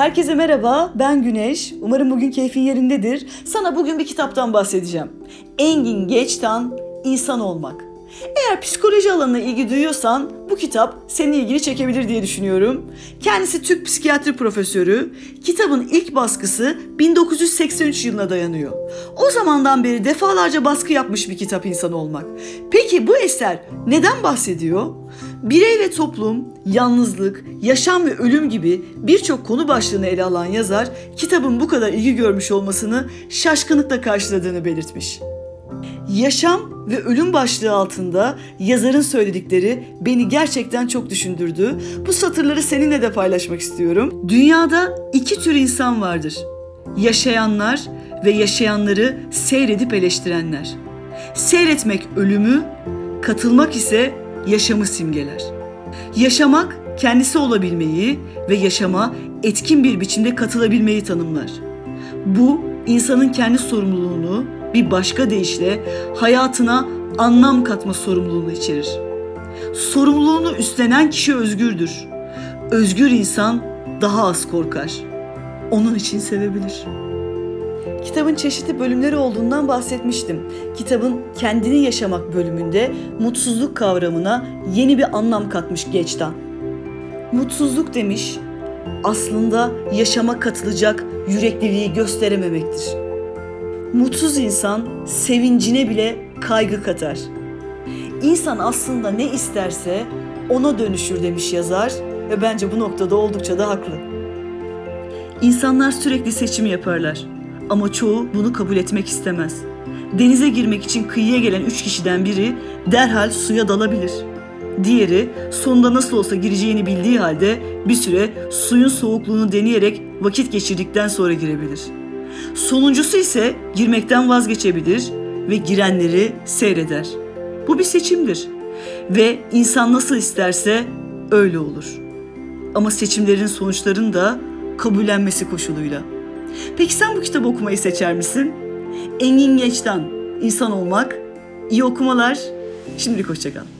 Herkese merhaba, ben Güneş. Umarım bugün keyfin yerindedir. Sana bugün bir kitaptan bahsedeceğim. Engin Geçtan, İnsan Olmak. Eğer psikoloji alanına ilgi duyuyorsan bu kitap senin ilgini çekebilir diye düşünüyorum. Kendisi Türk psikiyatri profesörü. Kitabın ilk baskısı 1983 yılına dayanıyor. O zamandan beri defalarca baskı yapmış bir kitap insan olmak. Peki bu eser neden bahsediyor? Birey ve toplum, yalnızlık, yaşam ve ölüm gibi birçok konu başlığını ele alan yazar kitabın bu kadar ilgi görmüş olmasını şaşkınlıkla karşıladığını belirtmiş. Yaşam ve ölüm başlığı altında yazarın söyledikleri beni gerçekten çok düşündürdü. Bu satırları seninle de paylaşmak istiyorum. Dünyada iki tür insan vardır. Yaşayanlar ve yaşayanları seyredip eleştirenler. Seyretmek ölümü, katılmak ise yaşamı simgeler. Yaşamak kendisi olabilmeyi ve yaşama etkin bir biçimde katılabilmeyi tanımlar. Bu insanın kendi sorumluluğunu bir başka deyişle hayatına anlam katma sorumluluğunu içerir. Sorumluluğunu üstlenen kişi özgürdür. Özgür insan daha az korkar. Onun için sevebilir. Kitabın çeşitli bölümleri olduğundan bahsetmiştim. Kitabın kendini yaşamak bölümünde mutsuzluk kavramına yeni bir anlam katmış Geçtan. Mutsuzluk demiş, aslında yaşama katılacak yürekliliği gösterememektir. Mutsuz insan sevincine bile kaygı katar. İnsan aslında ne isterse ona dönüşür demiş yazar ve bence bu noktada oldukça da haklı. İnsanlar sürekli seçim yaparlar ama çoğu bunu kabul etmek istemez. Denize girmek için kıyıya gelen üç kişiden biri derhal suya dalabilir. Diğeri sonunda nasıl olsa gireceğini bildiği halde bir süre suyun soğukluğunu deneyerek vakit geçirdikten sonra girebilir. Sonuncusu ise girmekten vazgeçebilir ve girenleri seyreder. Bu bir seçimdir ve insan nasıl isterse öyle olur. Ama seçimlerin sonuçlarını da kabullenmesi koşuluyla. Peki sen bu kitabı okumayı seçer misin? Engin Geç'ten İnsan Olmak. İyi okumalar. Şimdilik hoşçakal.